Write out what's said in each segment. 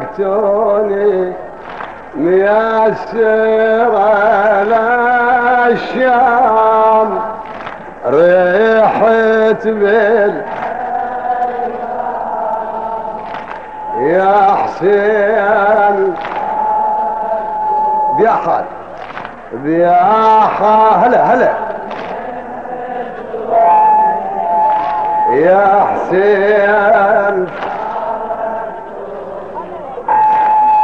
فارقتوني ميسر على الشام ريحت بال يا حسين بياحد بياحة هلا هلا. يا حسين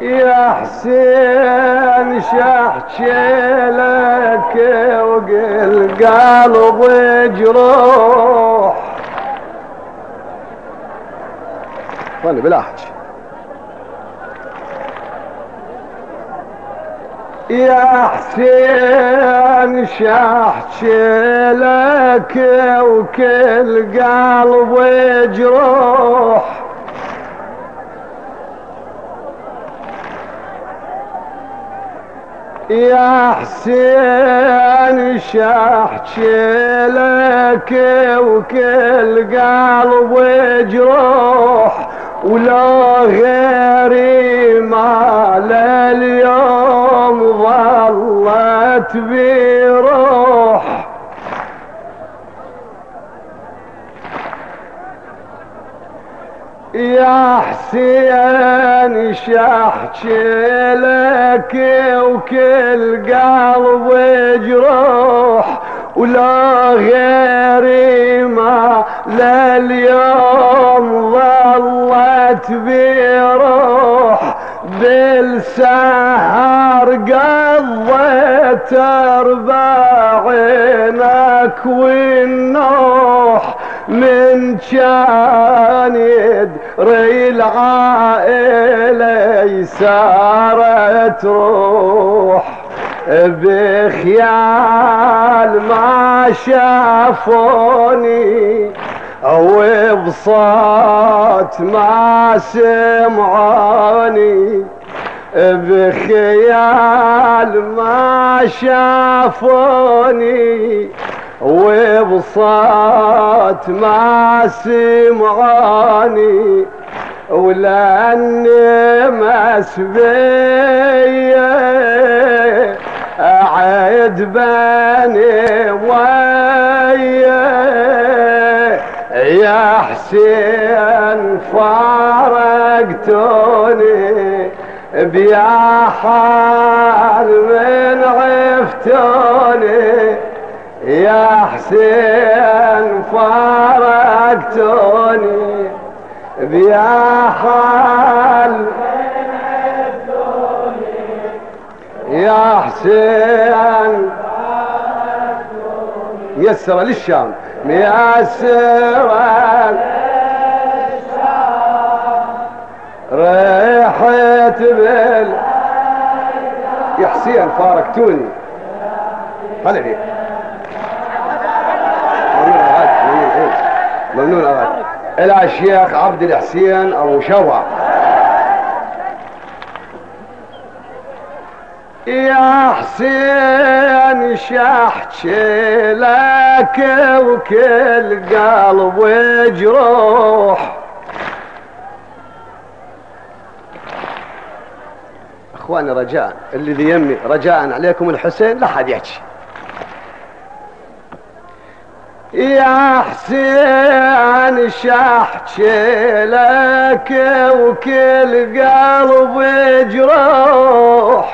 يا حسين شحكي لك وقل قلب جروح. فاني بلا حكي يا حسين شحكي لك وكل قلب جروح. يا حسين شحكي لك وكل قلب جروح ولا غيري ما لليوم ظلت بروح. يا حسين شحكي لك وكل قلب جروح ولا غيري ما لليوم ظلت بروح. بالسهر قضيت أربعينك والنوح من كان يدري العائلة سارت روح بخيال ما شافوني أو بصوت ما سمعوني بخيال ما شافوني. وبصوت ما سمعاني ولأني مسبيه أعد بني ويا يا حسين فارقتوني بيا حال من عفتوني. يا حسين فارقتوني بيا حال يا حسين ميسرة للشام ميسرة ريحت بال يا حسين فارقتوني. هلا فيك ممنون أغاد إلى الشيخ عبد الحسين أبو شوع يا حسين شحكي لك وكل قلب وجروح. أخواني رجاء اللي ذي يمي رجاء عليكم الحسين لا حد يحكي. يا حسين شحكي لك وكل قلب جروح.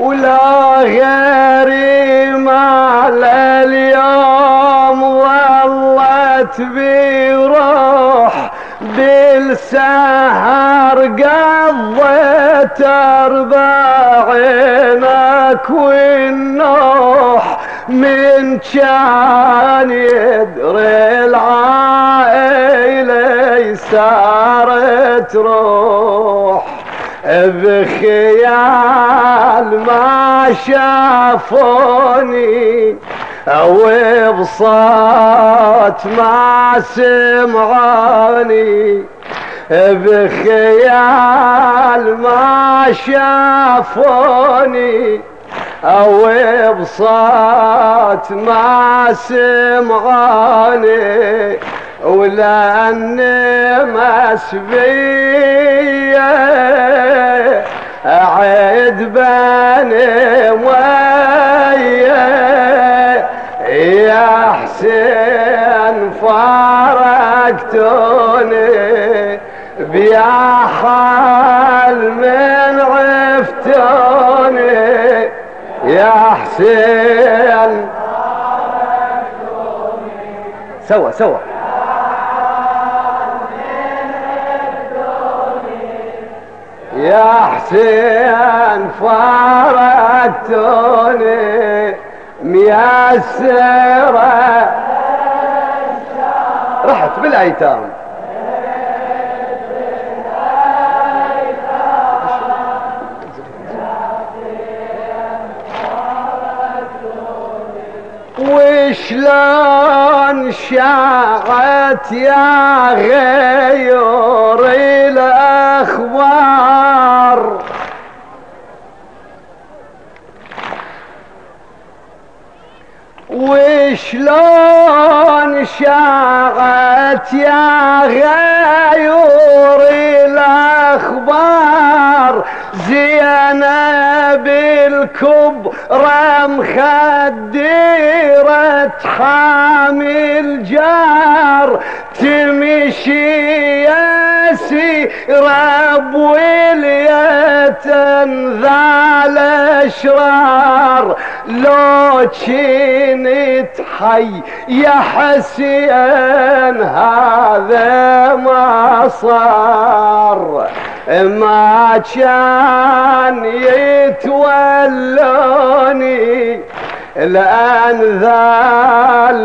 ولا غيري ما لليوم ظلت بروح. بالسهر قضيت اربعينك والنوح من كان يدري العائلة سارت روح بخيال ما شافوني أو بصوت ما سمعوني بخيال ما شافوني أو بصوت ما سمعوني ولاني مسبية. أعد بني ويا يا حسين فارقتوني بيا حال من عفتوني يا حسين. سوا سوا يا حسين فارقتوني ميسرة. رحت بالأيتام. وشلون شاعت يا غير الأخبار؟ وشلون شاعت يا غيور الأخبار؟ زينب الكبرى مخدرة حامل جار تمشي رب ولية ذا الاشرار لو كنت حي يا حسين هذا ما صار. ما كان يتولوني الانذال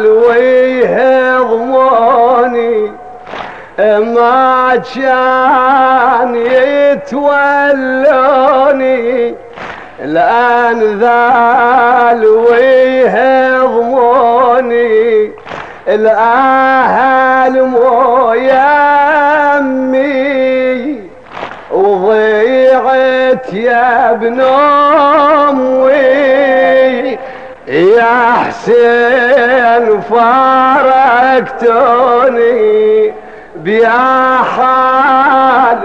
ويهضموني ما كان يتولوني الآن ذال ويهضموني الأهل مو يمي وضيعت يا ابن أمي يا حسين فارقتوني بيا حال.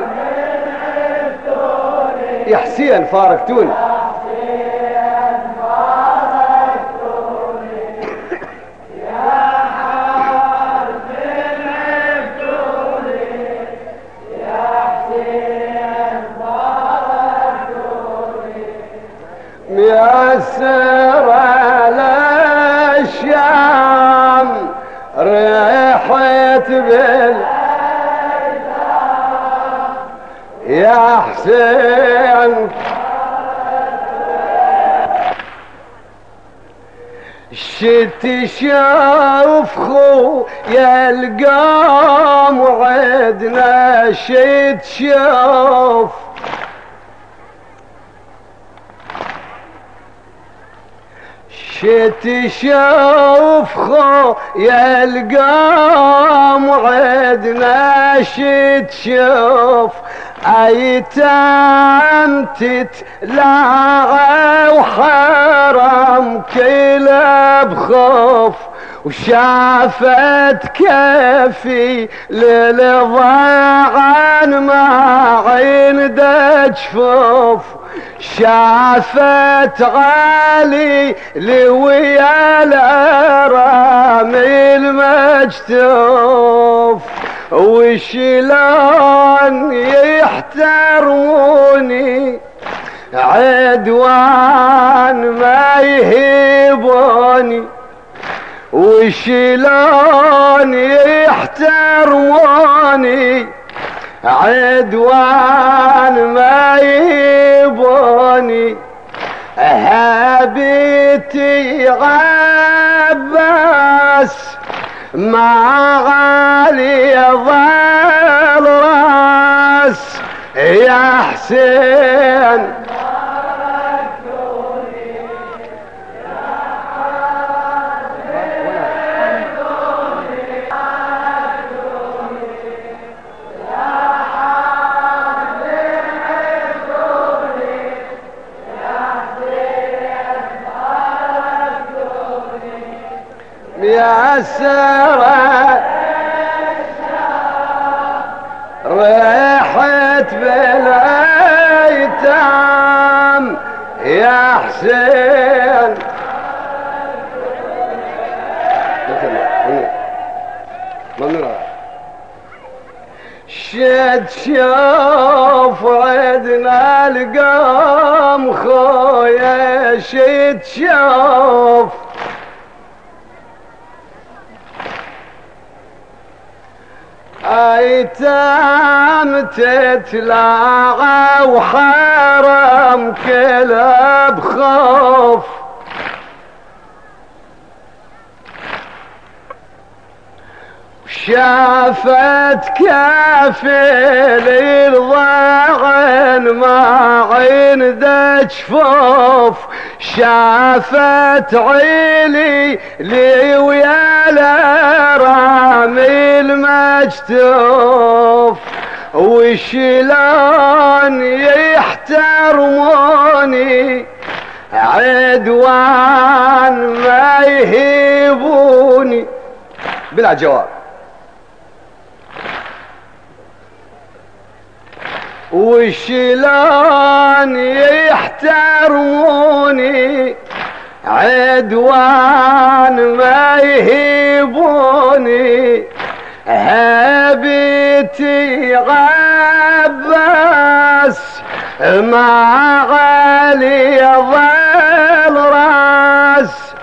يا حسين فارقتوني. بال يا حسين. شت شوف خو يا القام وعدنا شت شوف. شت شوف خو يا القام وعدنا شت شوف. أيتام تتلاعى وحرم كله بخوف. وشافت كفي للضاعن ما عين جفوف شافت غالي لويا الارامي المجتوف وشلون يحترموني؟ عدوان ما يهيبوني. وشلون يحترموني؟ عدوان هابتي عباس ما غالي ظل راس يا حسين السرى ريحت بالايتام يا حسين. شد شوف عدنا القام خويا شد شوف أيتام تتلاعى وحرم كلب خوف. شافت كافل الضغن ما عند جفوف شافت عيلي لي ويا رامي المجتوف وشلون يحترموني عدوان ما يهيبوني. بلا جواب. وشلون يحترموني عدوان ما يهيبوني. هبيتي غباس ما غالي ظل راس.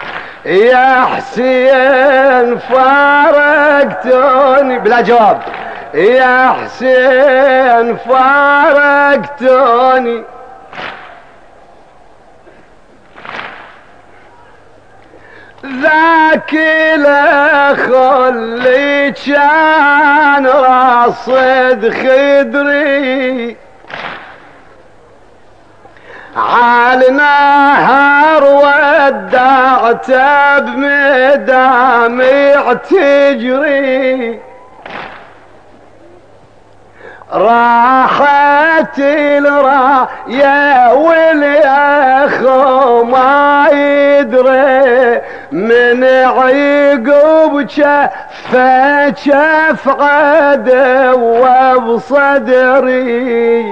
يا حسين فارقتوني. بلا جواب. يا حسين فارقتوني. ذاك الأخ اللي كان راصد خدري. على نهر ودعته بمدامع تجري. راحت الراية والاخو ما يدري من عقب شف شف عدو بصدري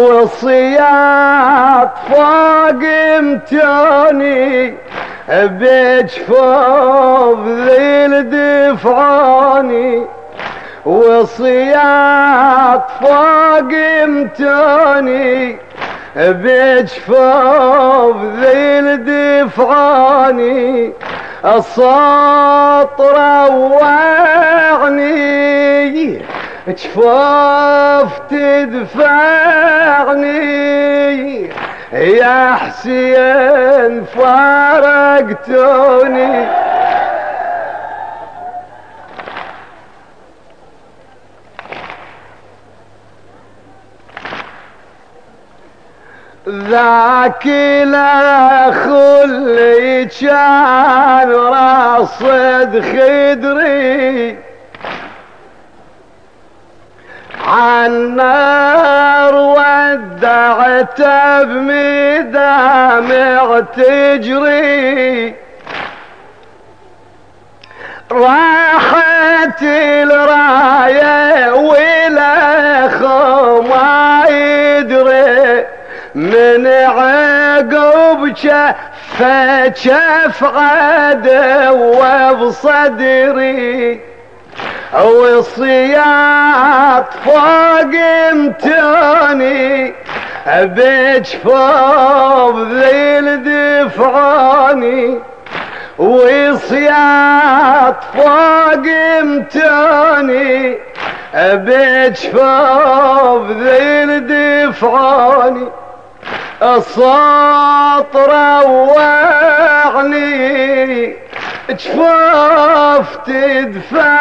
وصيات فوق امتوني بجفوف ذي دفعوني وصيات فوق امتوني بجفوف ذي دفعوني الصوت روعني جفوف تدفعني. يا حسين فارقتوني. ذاك الاخ اللي كان راصد خدري. عالنار ودعته بمدامع تجري راحت الراية والاخ ما عقب شف شف عدو بصدري وصيات فوق امتاني بجفوف ذيل دفعاني. وصيات فوق امتاني بجفوف ذيل دفعاني. الصوت روعني جفاف تدفعني.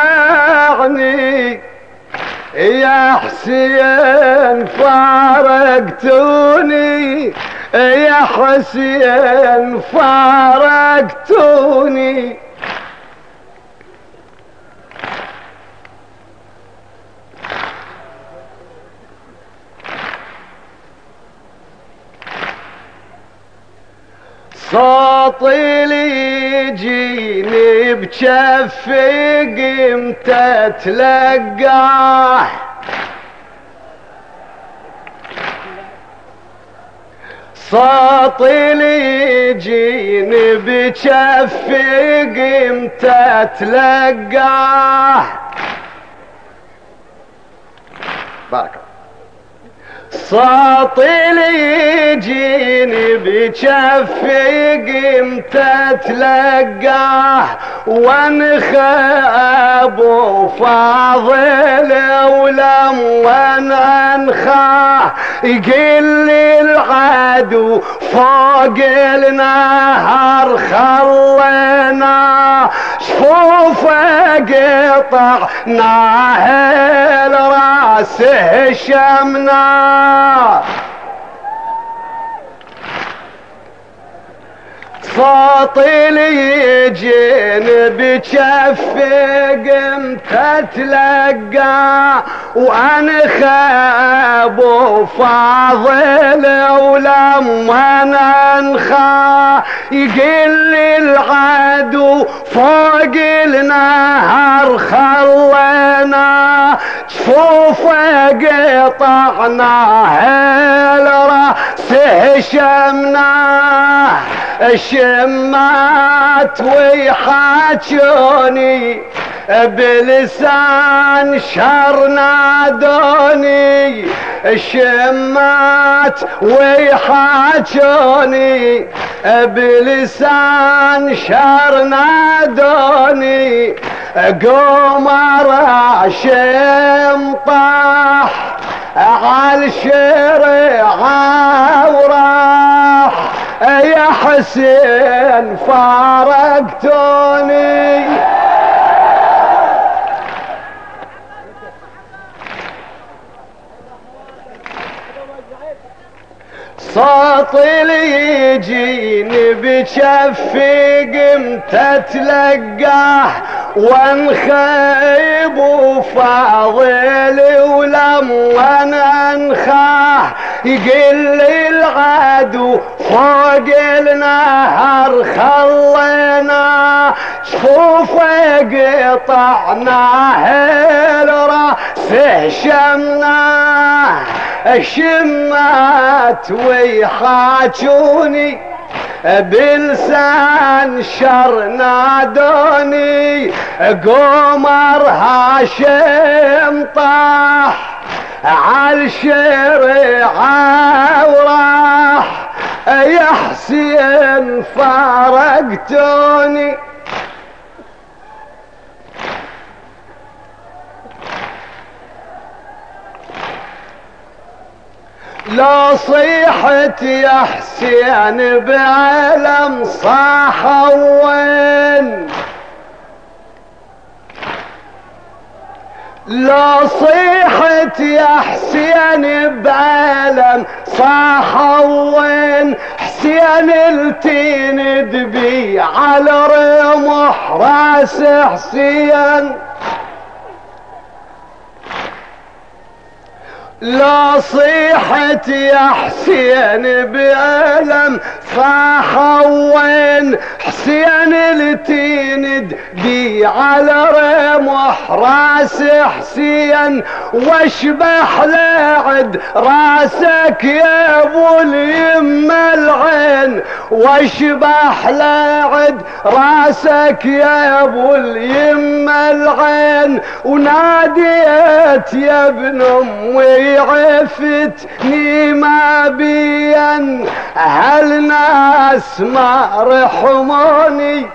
يا حسين فارقتوني يا حسين فارقتوني. صوتي لي يجيني بجفي قمت اتلقاه صوتي لي يجيني بجفي قمت اتلقاه بارك الله. صاطي لي يجيني بجفي قمت اتلقاه وانخى أبو فاضل ولم انخاه يقل لي العدو فوق النهر خلينا. شوفه قطعناه رأسه Viva! صوتي يجين بجفي قمت اتلقى وأنا خاب وفاضل ولما أنخى. يقل العدو فوق النهر خلينا. جفوفه قطعناه الراس شمناه الشمات ويحاجوني بلسان شر نادوني. الشمات ويحاجوني بلسان شر نادوني. قمر شم طاح عالشرع وراح يا حسين فارقتوني. صوتي اللي يجيني بشفي قمت اتلقاه وانخيب وفاضل ولم وأنا انخاه. يقل العدو فوق النهر خلينا شوفه قطعناه الراس شمناه الشمات ويحاجوني بلسان شر نادوني. قمر هاشم طاح. عالشرع وراح يا حسين فارقتوني. لو صيحت يا حسين بعلم صاح وين؟ لو صيحت يا حسين بعلم صاح وين؟ حسين التين دبي على رمح رأس حسين. لا صيحت يا حسين بألم صاح وين حسين التين دي على رمح راس حسين واشبح لعد راسك يا أبو اليمه العين. واشبح لعد راسك يا أبو اليمه العين. وناديت يا ابن أمي عفتني ما بين هالناس ما رحموني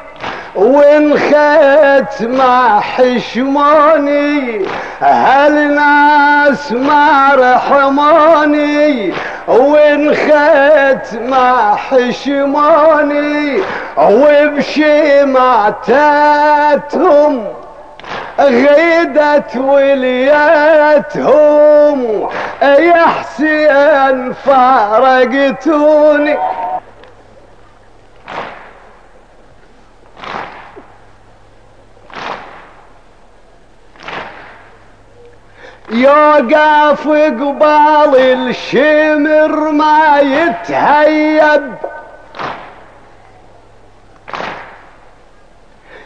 وانخيت ما حشموني هالناس ما رحموني؟ وانخيت ما حشموني وبشماتتهم غيدت وليتهم يا حسين فارقتوني. يوقف قبال الشمر ما يتهيب.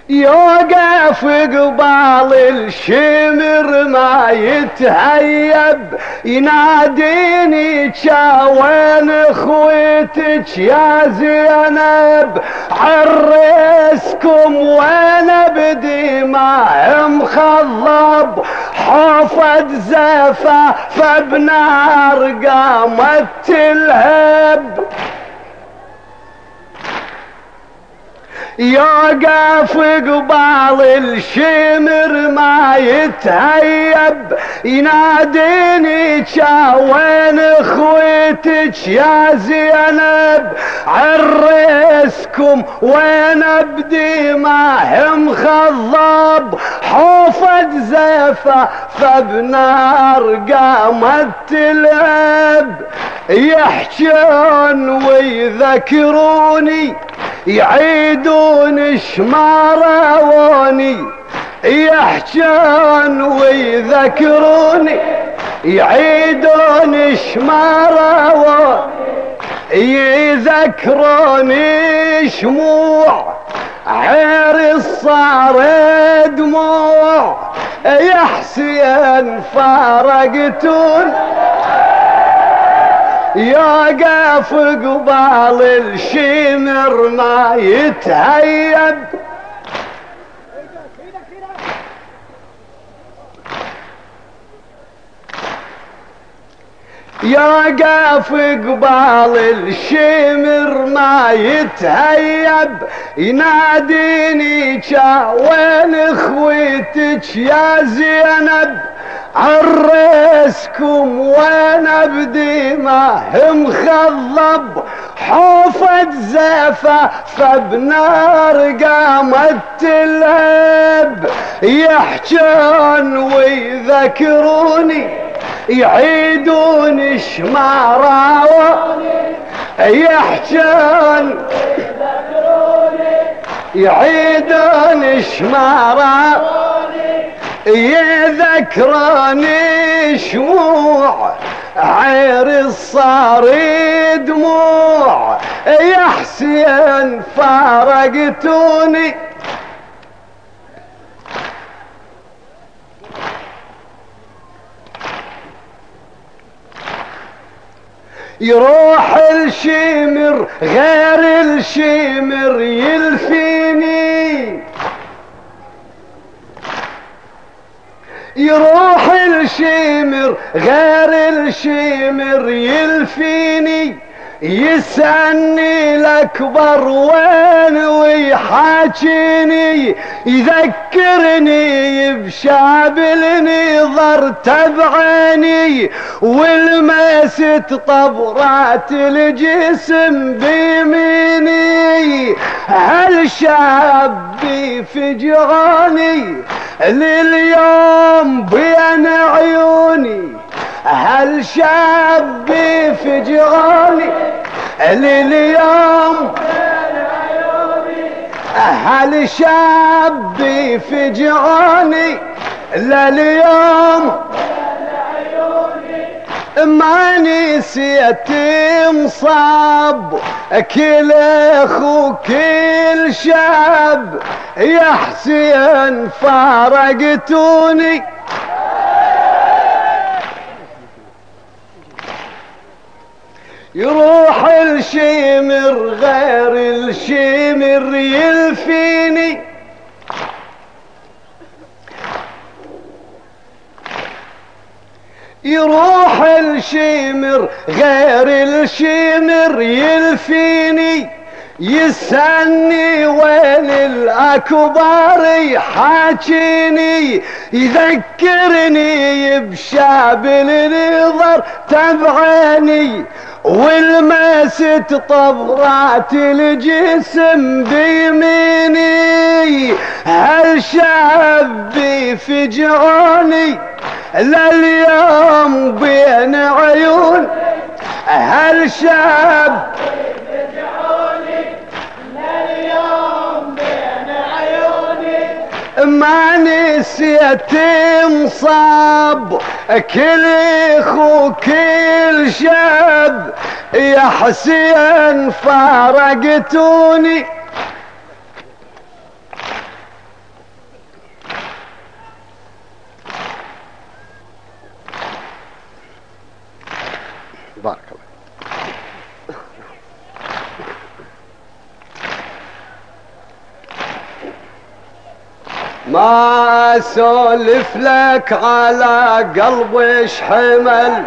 يوقف قبال الشمر ما يتهيب. يناديني وين اخوتك يا زينب؟ عرسكم وين بدي ما مخضب حفظ زفا فبنار قامت تلهب. يوقف قبال الشمر ما يتهيب. يناديني وين اخوتك يا زينب؟ عرسكم وين ابدي ما هم خضب حوفت زفا فبنار قامت تلعب يحجون ويذكروني يعيدون شماروني يحجون ويذكروني يعيدون شماروني يذكروني شموع عير صار دموع يا حسين فارقتون يوقف قبال الشمر ما يتهيب. يوقف قبال الشمر ما يتهيب يناديني وين اخوتك يا زينب. عرسكم وأنا هم خضب. حوفت زفة فبنار قامت تلهب يحجون ويذكروني يعيدون شماراوة يحجون يعيدون شماراوة يذكرني شموع عير الصار دموع يا حسين فارقتوني يروح الشمر غير الشمر يلفيني. يروح الشمر غير الشمر يلفيني. يسألني الأكبر وين ويحاكيني يذكرني بشاب النظر تبعيني والمست طبرات الجسم بيميني. هل شابي فجراني لليوم بين عيوني؟ هل شابي فجراني لليوم هل شابي فجراني لليوم ما نسيت مصاب. كل اخو كل شاب يا حسين فارقتوني. يروح الشمر غير الشمر يلفيني. يروح الشمر غير الشمر يلفيني. يسألني وين الأكبر يحاكيني. يذكرني بشاب النظر تبعيني والمست طبرات الجسم بيميني هل شابي فجعوني لليوم بين عيون هل شاب ما نسيت مصاب كل اخو كل شاب. يا حسين فارقتوني. بارك الله ما أسولف لك على قلبي حمل.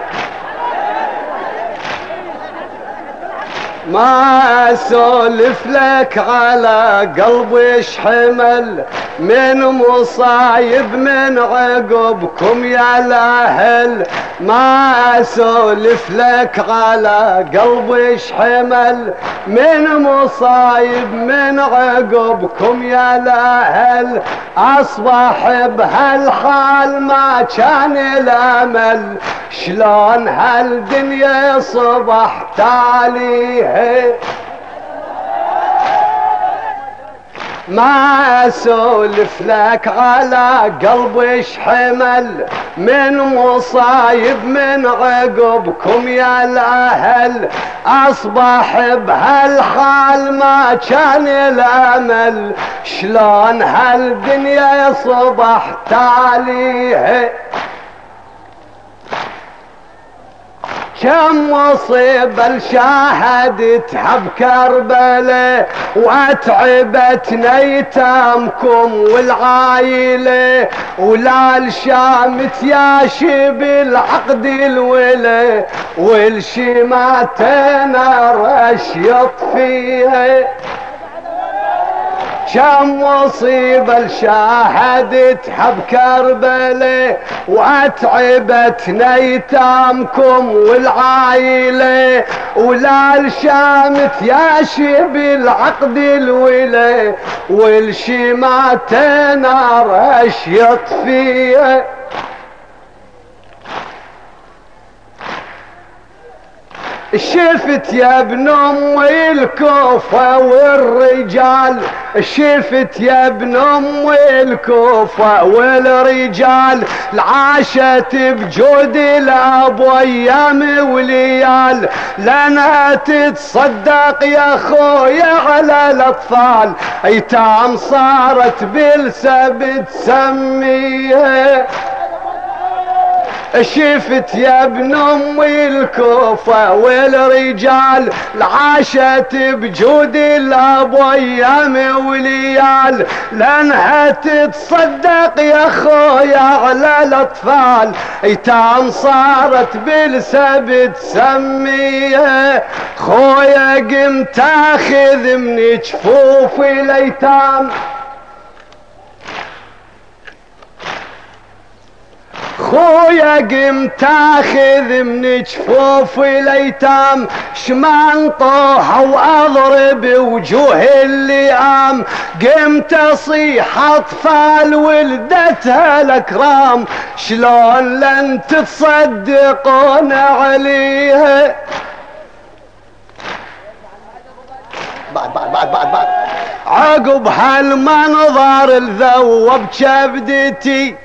ما أسولف لك على قلبي حمل. من مصايب من عقبكم يا الاهل ما أسولف لك على قلبي حمل. من مصايب من عقبكم يا الاهل أصبح بهالحال ما كان الأمل. شلون هالدنيا صبح تاليه ما أسولف لك على قلبي حمل من مصايب من عقبكم يا الأهل. أصبح بهالحال ما كان الأمل. شلون هالدنيا صبح تاليه كم مصيبة الشاهدتها بكربلة واتعبت نيتامكم والعايلة ولا الشامت يا شب العقد الولة والشماتنا رشيط فيها كم مصيبة شاهدتها بكربلة وأتعبت نيتامكم والعايلة ولا الشامت يا شب العقد الولة والشماتنا نار اشيط فيه شفت يا ابن امي الكوفة والرجال. شفت يا ابن امي الكوفة والرجال. العاشت بجود الأب أيام وليال. لنا تتصدق يا خويا على الأطفال. أيتام صارت بالسبت سميه شفت يا ابن امي الكوفة والرجال العاشت بجود الاب أيام وليال لانها تتصدق يا خويا على الأطفال ايتام صارت بالسبت سمية. خويا قمت أخذ من جفوف الايتام خويا قمت آخذ من جفوف الايتام شمان طوها وأضرب وجوه اللئام قمت أصيح أطفال ولدتها الأكرام شلون لن تتصدقون عليها؟ بعد بعد بعد بعد بعد. عقب هالمنظر الذوب كبدتي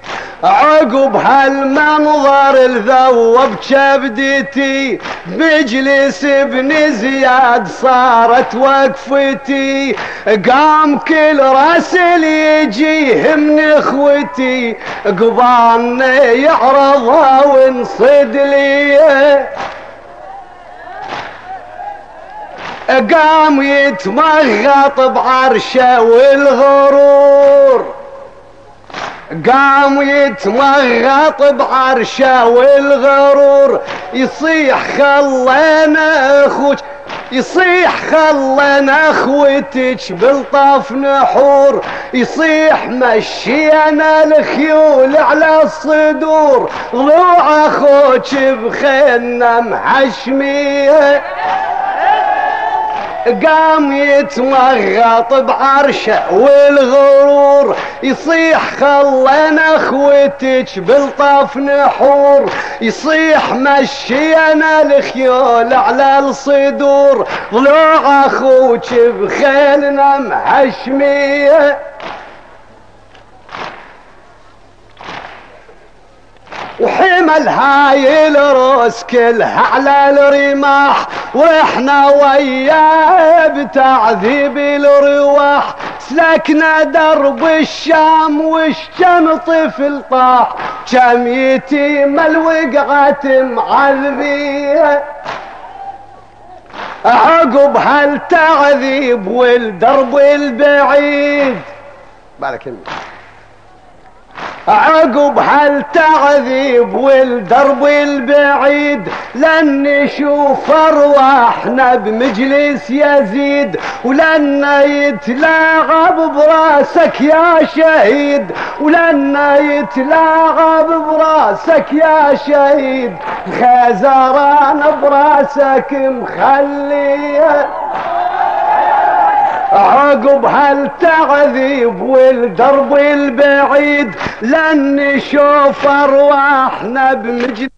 عقب هالمنظر الذوب كبدتي مجلس ابن زياد صارت وقفتي. قام كل راسل يجيه من اخوتي قبالنا يعرضها ونصد لي قام يتمغط بعرشه والغرور. قام يتمغط بعرشه والغرور. يصيح خلينا أخوك يصيح خلنا أخوتك بالطاف نحور يصيح مشينا الخيول على الصدور. ضلوع أخوك بخينا محشمية. قام يتمغط بعرشه والغرور يصيح خلينا أخوتك بالطف نحور يصيح مشينا الخيول على الصدور. ضلوع أخوك بخيلنا محشميه وحمل هاي الروس كلها على الرماح وإحنا وياه بتعذيب الرواح. سلكنا درب الشام والشم طفل طاح كم يتيم الوقعة معذبيه عقب هالتعذيب والدرب البعيد. الله عقب هالتعذيب والدرب البعيد؟ لن نشوف أرواحنا بمجلس يزيد ولن يتلاعب براسك يا شهيد ولن يتلاعب براسك يا شهيد. خزران براسك مخلية. عقب هالتعذيب والدرب البعيد؟ لن نشوف أرواحنا بمجد